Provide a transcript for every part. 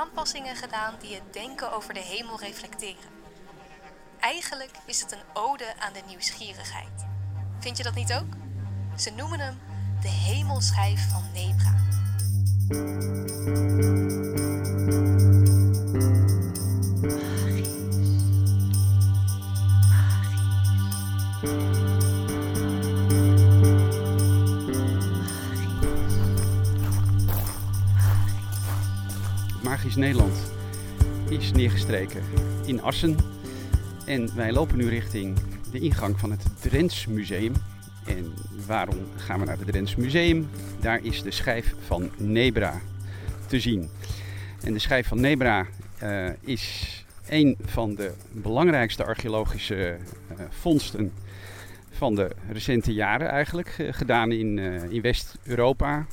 aanpassingen gedaan die het denken over de hemel reflecteren. Eigenlijk is het een ode aan de nieuwsgierigheid. Vind je dat niet ook? Ze noemen hem de hemelschijf van Nebra. Magisch Nederland is neergestreken in Assen. En wij lopen nu richting de ingang van het Drents Museum. En waarom gaan we naar het Drents Museum? Daar is de schijf van Nebra te zien. En de schijf van Nebra eh, is een van de belangrijkste archeologische eh, vondsten van de recente jaren eigenlijk. eh, gedaan in, in West-Europa.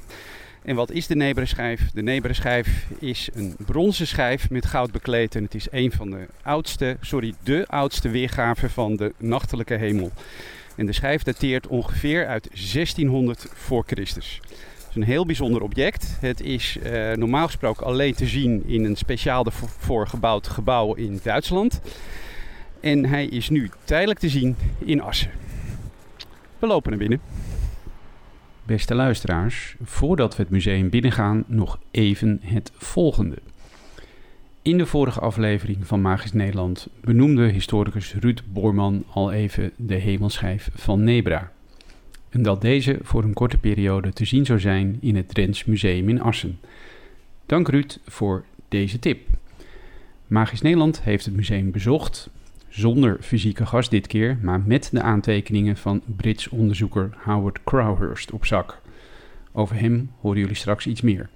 En wat is de Nebra-schijf? De Nebra-schijf is een bronzen schijf met goud bekleed. En het is een van de oudste, sorry, de oudste weergave van de nachtelijke hemel. En de schijf dateert ongeveer uit 1600 voor Christus. Het is een heel bijzonder object. Het is eh, normaal gesproken alleen te zien in een speciaal voor gebouwd gebouw in Duitsland. En hij is nu tijdelijk te zien in Assen. We lopen naar binnen. Beste luisteraars, voordat we het museum binnengaan, nog even het volgende. In de vorige aflevering van Magisch Nederland benoemde historicus Ruud Boorman al even de hemelschijf van Nebra. En dat deze voor een korte periode te zien zou zijn in het Drents Museum in Assen. Dank Ruud voor deze tip. Magisch Nederland heeft het museum bezocht, zonder fysieke gast dit keer, maar met de aantekeningen van Brits onderzoeker Howard Crowhurst op zak. Over hem horen jullie straks iets meer.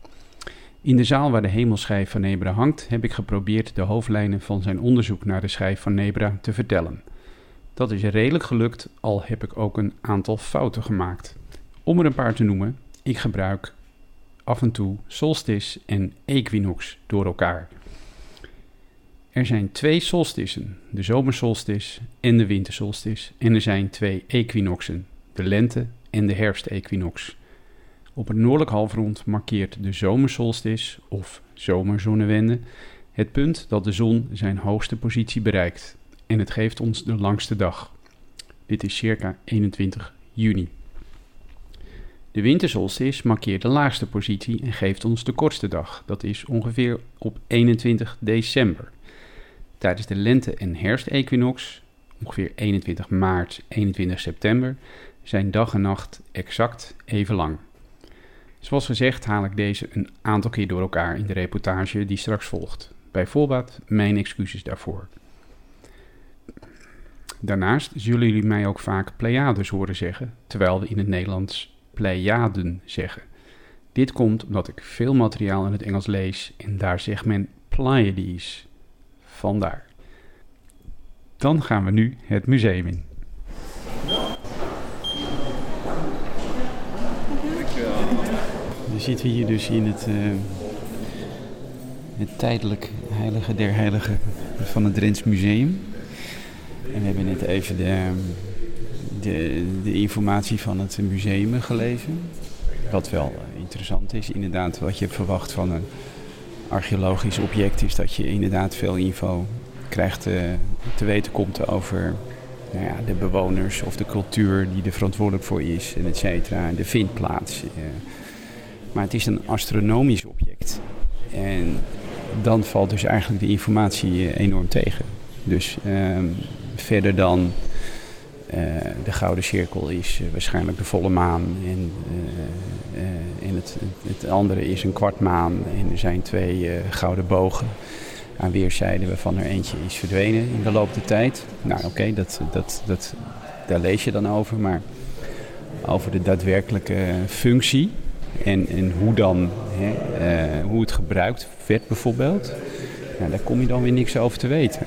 In de zaal waar de hemelschijf van Nebra hangt, heb ik geprobeerd de hoofdlijnen van zijn onderzoek naar de schijf van Nebra te vertellen. Dat is redelijk gelukt, al heb ik ook een aantal fouten gemaakt. Om er een paar te noemen, ik gebruik af en toe solstice en equinox door elkaar. Er zijn twee solstissen, de zomersolstice en de wintersolstice. En er zijn twee equinoxen, de lente- en de herfstequinox. Op het noordelijk halfrond markeert de zomersolstice of zomerzonnewende het punt dat de zon zijn hoogste positie bereikt. En het geeft ons de langste dag. Dit is circa 21 juni. De wintersolstice markeert de laagste positie en geeft ons de kortste dag. Dat is ongeveer op 21 december. Tijdens de lente- en herfstequinox, ongeveer 21 maart, 21 september, zijn dag en nacht exact even lang. Zoals gezegd haal ik deze een aantal keer door elkaar in de reportage die straks volgt. Bijvoorbeeld mijn excuses daarvoor. Daarnaast zullen jullie mij ook vaak Pleiades horen zeggen, terwijl we in het Nederlands Pleiaden zeggen. Dit komt omdat ik veel materiaal in het Engels lees en daar zegt men Pleiades. Vandaar. Dan gaan we nu het museum in. We zitten hier dus in het, uh, het tijdelijk heilige der heiligen van het Drents Museum. En we hebben net even de, de, de informatie van het museum gelezen. Wat wel interessant is, inderdaad, wat je verwacht van een archeologisch object is dat je inderdaad veel info krijgt uh, te weten komt over nou ja, de bewoners of de cultuur die er verantwoordelijk voor is en et cetera, de vindplaats. Uh, maar het is een astronomisch object. En dan valt dus eigenlijk de informatie uh, enorm tegen. Dus ehm, verder dan de gouden cirkel is waarschijnlijk de volle maan en en het, het, andere is een kwartmaan en er zijn twee gouden bogen aan weerszijden waarvan er eentje is verdwenen in de loop der tijd. Nou oké, dat, dat, dat, daar lees je dan over, maar over de daadwerkelijke functie en, en hoe, dan, hè, hoe het gebruikt werd bijvoorbeeld, nou, daar kom je dan weer niks over te weten.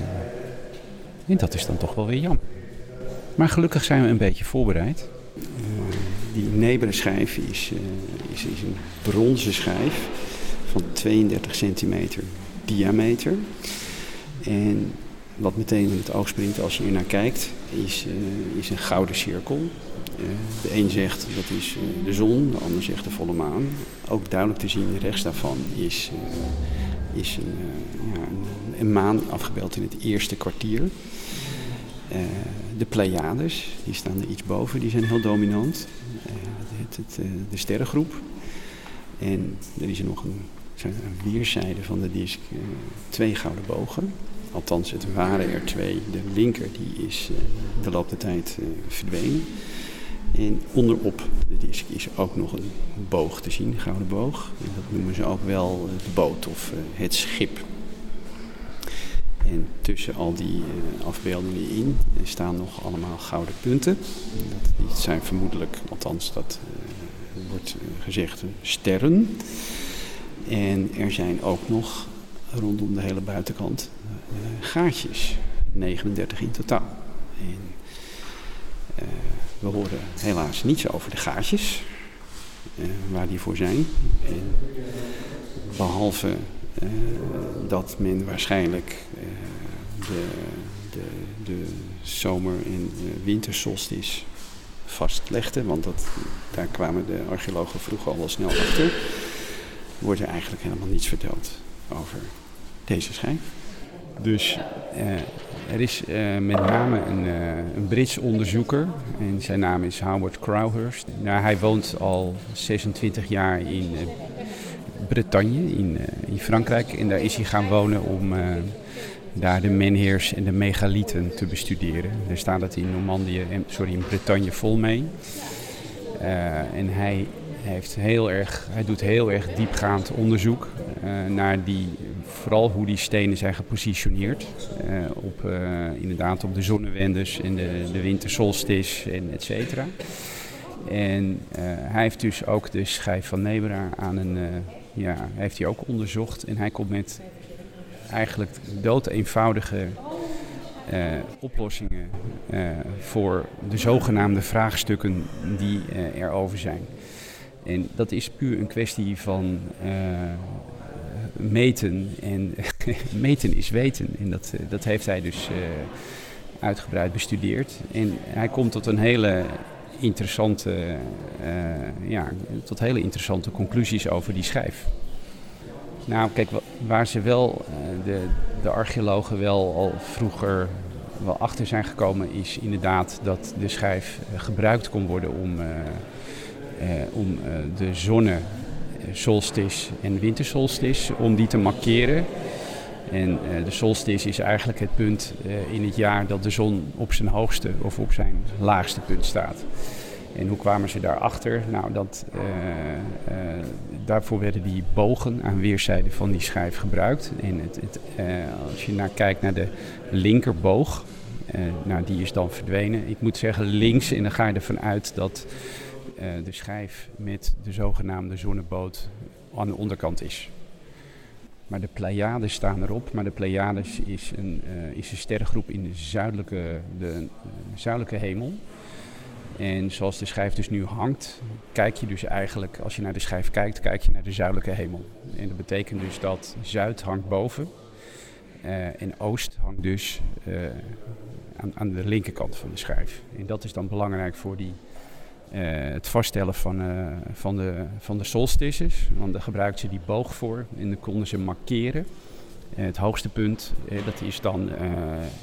En dat is dan toch wel weer jammer. Maar gelukkig zijn we een beetje voorbereid. Uh, die nebere schijf is, uh, is, is, een bronzen schijf van 32 centimeter diameter. En wat meteen in het oog springt als je er naar kijkt, is, uh, is een gouden cirkel. De een zegt dat is de zon, de ander zegt de volle maan. Ook duidelijk te zien rechts daarvan is is een, ja, een, maan afgebeeld in het eerste kwartier. De Pleiades, die staan er iets boven, die zijn heel dominant. Het, het, de sterrengroep. En er is nog een, een weerszijde van de disc twee gouden bogen. Althans, het waren er twee. De linker die is de loop der tijd verdwenen. En onderop de disc is ook nog een boog te zien, een gouden boog. En dat noemen ze ook wel de boot of het schip. En tussen al die afbeeldingen in staan nog allemaal gouden punten. Dat, die zijn vermoedelijk, althans dat wordt gezegd, sterren. En er zijn ook nog rondom de hele buitenkant gaatjes. 39 in totaal. En, we horen helaas niets over de gaatjes, waar die voor zijn. En behalve dat men waarschijnlijk de, de, de zomer- en wintersolstice vastlegde, want dat, daar kwamen de archeologen vroeger al wel snel achter, wordt er eigenlijk helemaal niets verteld over deze schijf. Dus er is met name een, uh, een Brits onderzoeker en zijn naam is Howard Crowhurst. Nou, hij woont al 26 jaar in Bretagne, in, in Frankrijk. En daar is hij gaan wonen om daar de menhirs en de megalieten te bestuderen. Daar staat het in Normandië, sorry, in Bretagne vol mee. en hij heeft heel erg, hij doet heel erg diepgaand onderzoek naar die, vooral hoe die stenen zijn gepositioneerd. Op, inderdaad op de zonnewendes en de, de wintersolstice en et cetera. En hij heeft dus ook de schijf van Nebra aan een, ja, heeft hij ook onderzocht. En hij komt met eigenlijk dood eenvoudige oplossingen voor de zogenaamde vraagstukken die erover zijn. En dat is puur een kwestie van uh, meten. En meten is weten. En dat, uh, dat heeft hij dus uh, uitgebreid bestudeerd. En hij komt tot een hele interessante, ja, tot hele interessante conclusies over die schijf. Nou, kijk, waar ze wel, de, de archeologen wel al vroeger wel achter zijn gekomen, is inderdaad dat de schijf gebruikt kon worden om eh, om eh, de zonne en wintersolstice, om die te markeren. En uh, de solstice is eigenlijk het punt uh, in het jaar dat de zon op zijn hoogste of op zijn laagste punt staat. En hoe kwamen ze daarachter? Nou, dat, uh, daarvoor werden die bogen aan weerszijden van die schijf gebruikt. En het, het, als je naar kijkt naar de linkerboog, nou, die is dan verdwenen. Ik moet zeggen links en dan ga je ervan uit dat de schijf met de zogenaamde zonneboot aan de onderkant is. Maar de Pleiades staan erop. Maar de Pleiades is een, uh, is een sterrengroep in de zuidelijke, de, zuidelijke hemel. En zoals de schijf dus nu hangt, kijk je dus eigenlijk, als je naar de schijf kijkt, kijk je naar de zuidelijke hemel. En dat betekent dus dat zuid hangt boven uh, en oost hangt dus aan, aan, de linkerkant van de schijf. En dat is dan belangrijk voor die het vaststellen van, uh, van, de, van de solstices. Want daar gebruikten ze die boog voor en dan konden ze markeren. Uh, het hoogste punt, dat is dan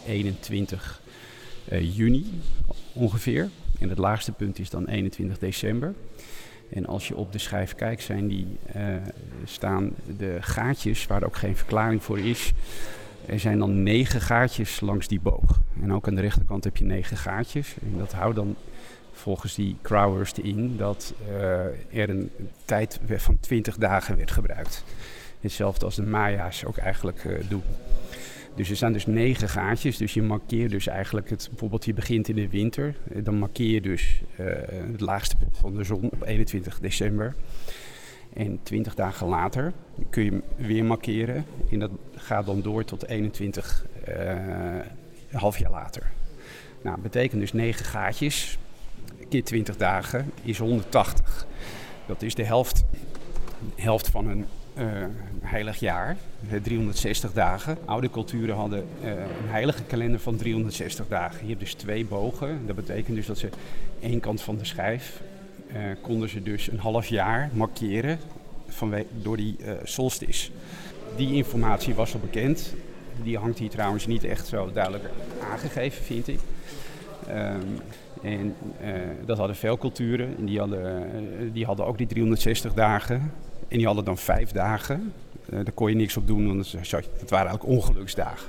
21 juni ongeveer. En het laagste punt is dan 21 december. En als je op de schijf kijkt, zijn die, staan de gaatjes, waar ook geen verklaring voor is. Er zijn dan negen gaatjes langs die boog. En ook aan de rechterkant heb je negen gaatjes. En dat houdt dan volgens die Crowhurst in dat uh, er een tijd van 20 dagen werd gebruikt. Hetzelfde als de Maya's ook eigenlijk uh, doen. Dus er staan dus negen gaatjes. Dus je markeert dus eigenlijk het. Bijvoorbeeld, je begint in de winter. Eh, dan markeer je dus het laagste punt van de zon op 21 december. En 20 dagen later kun je weer markeren. En dat gaat dan door tot 21 uh, half jaar later. Nou, dat betekent dus negen gaatjes keer 20 dagen is 180. Dat is de helft, helft van een uh, heilig jaar, 360 dagen. Oude culturen hadden uh, een heilige kalender van 360 dagen. Je hebt dus twee bogen. Dat betekent dus dat ze één kant van de schijf uh, konden ze dus een half jaar markeren vanwege, door die solstice. die informatie was al bekend. Die hangt hier trouwens niet echt zo duidelijk aangegeven, vind ik. Ehm, en uh, dat hadden veel culturen. En die hadden, uh, die hadden ook die 360 dagen. En die hadden dan vijf dagen. Uh, daar kon je niks op doen, want dat waren ook ongeluksdagen.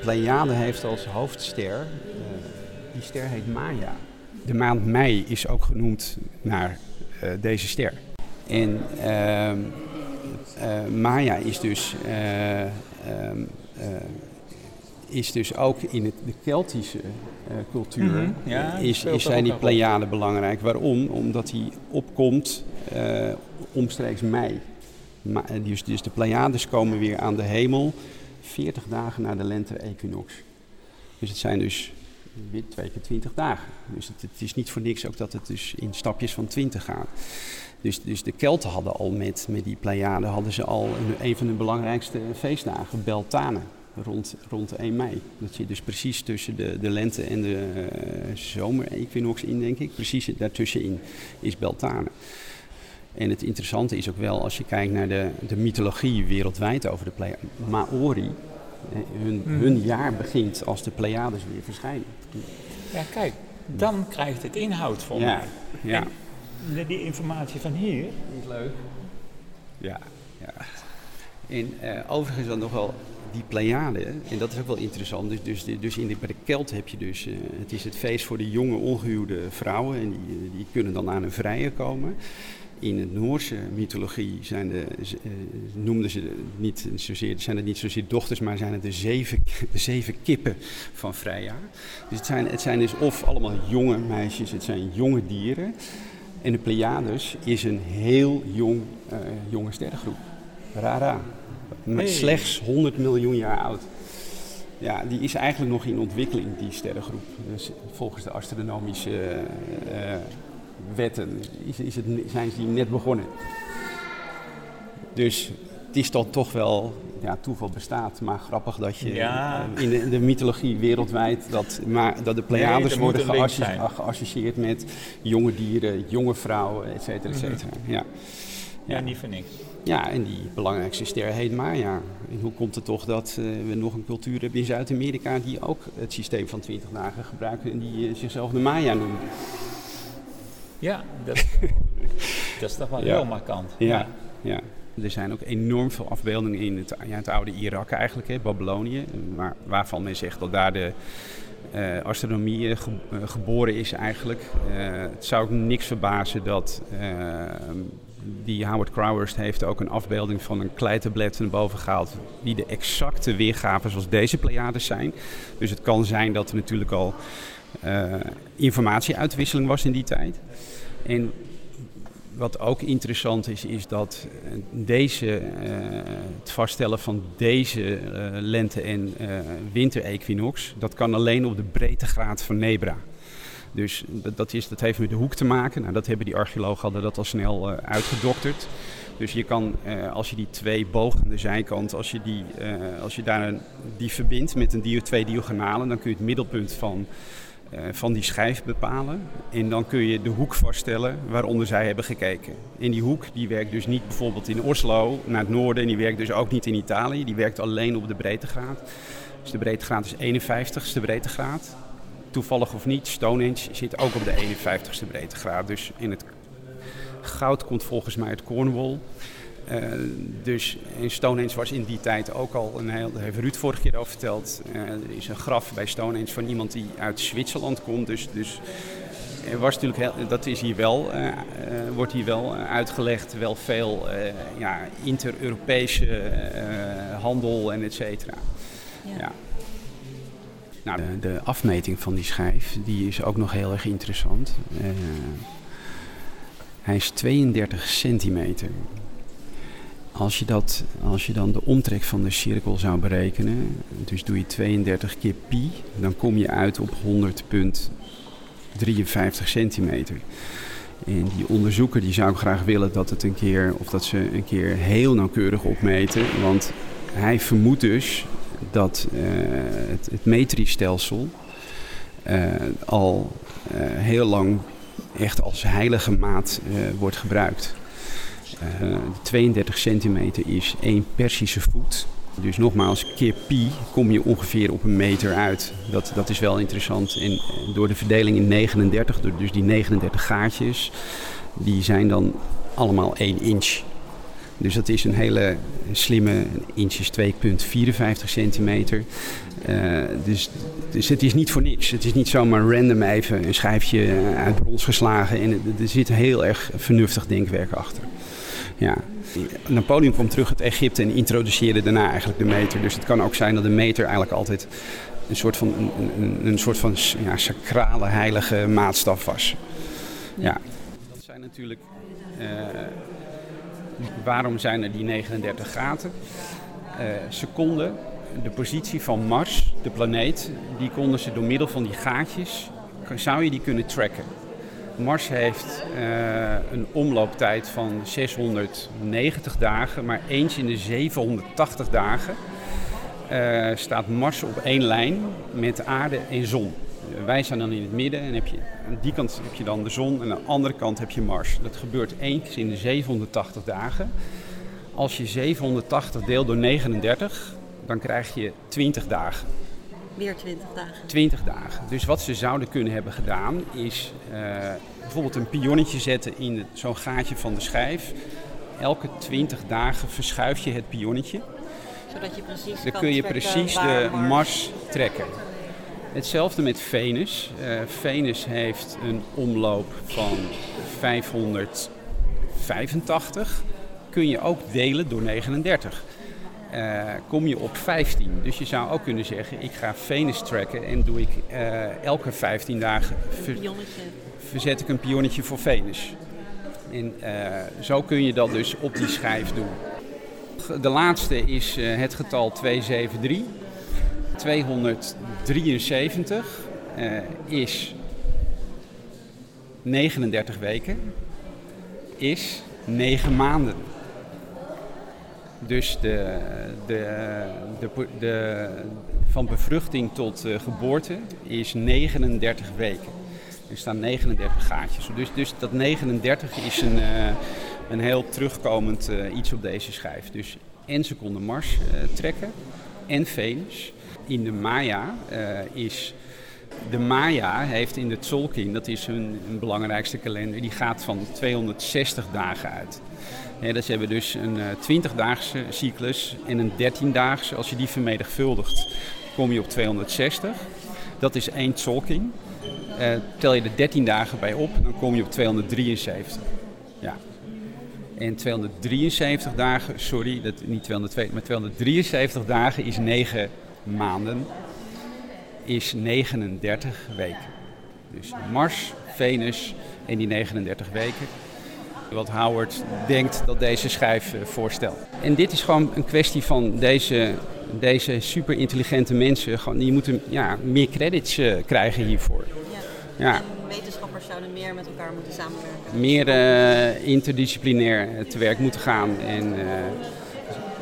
Pleiade heeft als hoofdster, die ster heet Maya. De maand mei is ook genoemd naar deze ster. En ehm, Maya is dus, um, uh, is dus ook in het, de Keltische cultuur mm -hmm. ja, is, is zijn die Pleiaden belangrijk. Waarom? Omdat hij opkomt omstreeks mei. Ma dus, dus de Pleiades komen weer aan de hemel 40 dagen na de lente-equinox. Dus het zijn dus weer twee keer 20 dagen. Dus het, het, is niet voor niks ook dat het dus in stapjes van 20 gaat. Dus, dus de Kelten hadden al met, met die Pleiaden hadden ze al een, een van de belangrijkste feestdagen, Beltane, rond, rond 1 mei. Dat zit dus precies tussen de, de lente en de uh, zomer-equinox in, denk ik. Precies daartussenin is Beltane. En het interessante is ook wel, als je kijkt naar de, de mythologie wereldwijd over de Pleiaden. Maori, eh, hun, hmm. hun jaar begint als de Pleiades weer verschijnen. Ja, kijk, dan krijgt het inhoud voor ja, mij. Ja die informatie van hier. Is leuk. Ja, ja. En uh, overigens dan nog wel die Pleiade, en dat is ook wel interessant. Dus, dus, dus in de, bij de Kelt heb je dus, uh, het is het feest voor de jonge ongehuwde vrouwen en die, die kunnen dan aan hun vrije komen. In de Noorse mythologie zijn de, uh, noemden ze niet zozeer, zijn het niet zozeer dochters, maar zijn het de zeven, de zeven kippen van Freya. Dus het zijn, het zijn dus of allemaal jonge meisjes, het zijn jonge dieren. En de Pleiades is een heel jong, uh, jonge sterrengroep. Rara. Met slechts 100 miljoen jaar oud. Ja, die is eigenlijk nog in ontwikkeling, die sterrengroep. Dus volgens de astronomische uh, wetten is, is het, zijn ze net begonnen. Dus het is dan toch wel ja, toeval bestaat, maar grappig dat je ja. in, de, in, de, mythologie wereldwijd dat, maar, dat de Pleiades nee, worden geassocieerd met jonge dieren, jonge vrouwen, et cetera, et mhm. cetera. Ja. Ja, niet voor niks. Ja, en die belangrijkste ster heet Maya. En hoe komt het toch dat uh, we nog een cultuur hebben in Zuid-Amerika die ook het systeem van 20 dagen gebruiken en die uh, zichzelf de Maya noemen? Ja, dat, dat is toch wel ja. heel markant. ja. ja. Er zijn ook enorm veel afbeeldingen in het, ja, het oude Irak eigenlijk, hè, Babylonië. Maar waarvan men zegt dat daar de uh, astronomie uh, geboren is eigenlijk. Uh, het zou ook niks verbazen dat die Howard Crowhurst heeft ook een afbeelding van een kleitablet naar boven gehaald. Die de exacte weergave zoals deze Pleiades zijn. Dus het kan zijn dat er natuurlijk al informatieuitwisseling was in die tijd. En wat ook interessant is, is dat eh, deze, uh, het vaststellen van deze uh, lente- en winterequinox, dat kan alleen op de breedtegraad van Nebra. Dus dat, is, dat heeft met de hoek te maken. Nou, dat hebben die archeologen hadden dat al snel uitgedokterd. Dus je kan, als je die twee bogen de zijkant, als je, die, als je daar een, die verbindt met een twee diagonalen, dan kun je het middelpunt van van die schijf bepalen. En dan kun je de hoek vaststellen waaronder zij hebben gekeken. En die hoek die werkt dus niet bijvoorbeeld in Oslo naar het noorden en die werkt dus ook niet in Italië. Die werkt alleen op de breedtegraad. Dus de breedtegraad is 51ste breedtegraad. Toevallig of niet, Stonehenge zit ook op de 51ste breedtegraad. Dus in het goud komt volgens mij uit Cornwall. Uh, dus in Stonehenge was in die tijd ook al een heel, daar heeft Ruud vorige keer over verteld. Uh, er is een graf bij Stonehenge van iemand die uit Zwitserland komt. Dus, dus er was natuurlijk heel, dat is hier wel, uh, wordt hier wel uitgelegd, wel veel ja, inter-Europese handel en et cetera. Ja. ja. Nou, de, de, afmeting van die schijf die is ook nog heel erg interessant. hij is 32 centimeter. Als je, dat, als je dan de omtrek van de cirkel zou berekenen, dus doe je 32 keer pi, dan kom je uit op 100,53 centimeter. En die onderzoeker die zou graag willen dat het een keer, of dat ze een keer heel nauwkeurig opmeten. Want hij vermoedt dus dat uh, het, het metriestelsel uh, al uh, heel lang echt als heilige maat wordt gebruikt. 32 centimeter is één Persische voet. Dus nogmaals, keer pi kom je ongeveer op een meter uit. Dat, dat is wel interessant. En door de verdeling in 39, dus die 39 gaatjes, die zijn dan allemaal 1 inch. Dus dat is een hele slimme, inch is 2,54 centimeter. Uh, dus, dus het is niet voor niks. Het is niet zomaar random even een schijfje uit brons geslagen. En er zit heel erg vernuftig denkwerk achter. Ja. Napoleon kwam terug uit Egypte en introduceerde daarna eigenlijk de meter. Dus het kan ook zijn dat de meter eigenlijk altijd een soort van, een, een, een soort van ja, sacrale heilige maatstaf was. Ja. Dat zijn natuurlijk... Uh, waarom zijn er die 39 gaten? Uh, ze konden de positie van Mars, de planeet, die konden ze door middel van die gaatjes, zou je die kunnen tracken. Mars heeft uh, een omlooptijd van 690 dagen, maar eens in de 780 dagen uh, staat Mars op één lijn met aarde en zon. Wij zijn dan in het midden en heb je, aan die kant heb je dan de zon en aan de andere kant heb je Mars. Dat gebeurt eens in de 780 dagen. Als je 780 deelt door 39, dan krijg je 20 dagen. Weer 20 dagen. 20 dagen. Dus wat ze zouden kunnen hebben gedaan is uh, bijvoorbeeld een pionnetje zetten in zo'n gaatje van de schijf. Elke 20 dagen verschuif je het pionnetje. Zodat je precies Dan kun je precies de Mars. Trekken. Hetzelfde met Venus. Uh, Venus heeft een omloop van 585. Kun je ook delen door 39. Uh, kom je op 15. Dus je zou ook kunnen zeggen, ik ga Venus tracken en doe ik uh, elke 15 dagen ver, verzet ik een pionnetje voor Venus. En uh, zo kun je dat dus op die schijf doen. De laatste is het getal 273. 273 is 39 weken, is 9 maanden. Dus de, de, de, de, van bevruchting tot uh, geboorte is 39 weken. Er staan 39 gaatjes. Dus, dus dat 39 is een, uh, een heel terugkomend uh, iets op deze schijf. Dus en ze konden Mars trekken en Venus. In de Maya is de Maya heeft in de Tzolk'in, dat is hun, belangrijkste kalender, die gaat van 260 dagen uit. Ja, dus hebben dus een uh, 20-daagse cyclus en een 13-daagse. Als je die vermenigvuldigt, kom je op 260. Dat is één Tzolk'in. Uh, tel je de 13 dagen bij op, dan kom je op 273. Ja. En 273 dagen, sorry, dat, niet 202, maar 273 dagen is 9 maanden is 39 weken. Dus Mars, Venus en die 39 weken. Wat Howard denkt dat deze schijf eh, voorstelt. En dit is gewoon een kwestie van deze, deze super intelligente mensen. Gewoon, die moeten ja, meer credits uh, krijgen hiervoor. Ja. ja. En wetenschappers zouden meer met elkaar moeten samenwerken. Meer uh, interdisciplinair te werk moeten gaan. En,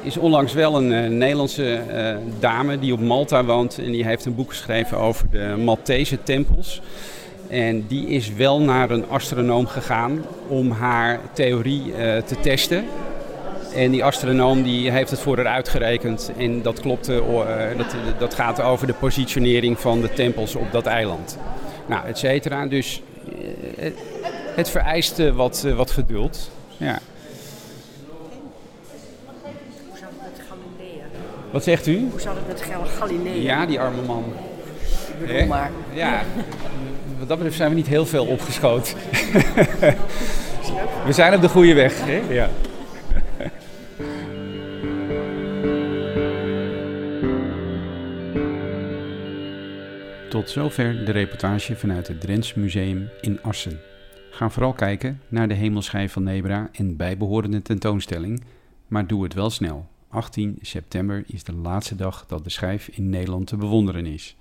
is onlangs wel een uh, Nederlandse uh, dame die op Malta woont. En die heeft een boek geschreven over de Maltese tempels. En die is wel naar een astronoom gegaan om haar theorie uh, te testen. En die astronoom die heeft het voor haar uitgerekend. En dat klopt, dat, dat gaat over de positionering van de tempels op dat eiland. Nou, et cetera. Dus het vereist wat, wat geduld. Ja. Wat zegt u? Hoe zat het met Galileo? Ja, die arme man. Ik bedoel maar. Ja, wat dat betreft zijn we niet heel veel opgeschoten. we zijn op de goede weg. Hè? Ja. Tot zover de reportage vanuit het Drents Museum in Assen. Ga vooral kijken naar de hemelschijf van Nebra en bijbehorende tentoonstelling, maar doe het wel snel. 18 september is de laatste dag dat de schijf in Nederland te bewonderen is.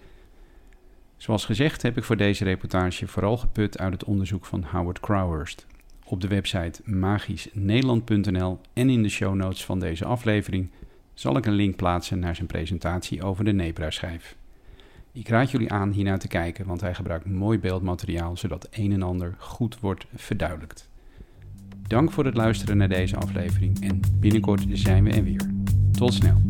Zoals gezegd heb ik voor deze reportage vooral geput uit het onderzoek van Howard Crowhurst. Op de website magischnederland.nl en in de show notes van deze aflevering zal ik een link plaatsen naar zijn presentatie over de Nebra-schijf. Ik raad jullie aan hiernaar te kijken, want hij gebruikt mooi beeldmateriaal zodat een en ander goed wordt verduidelijkt. Dank voor het luisteren naar deze aflevering en binnenkort zijn we er weer. Tot snel.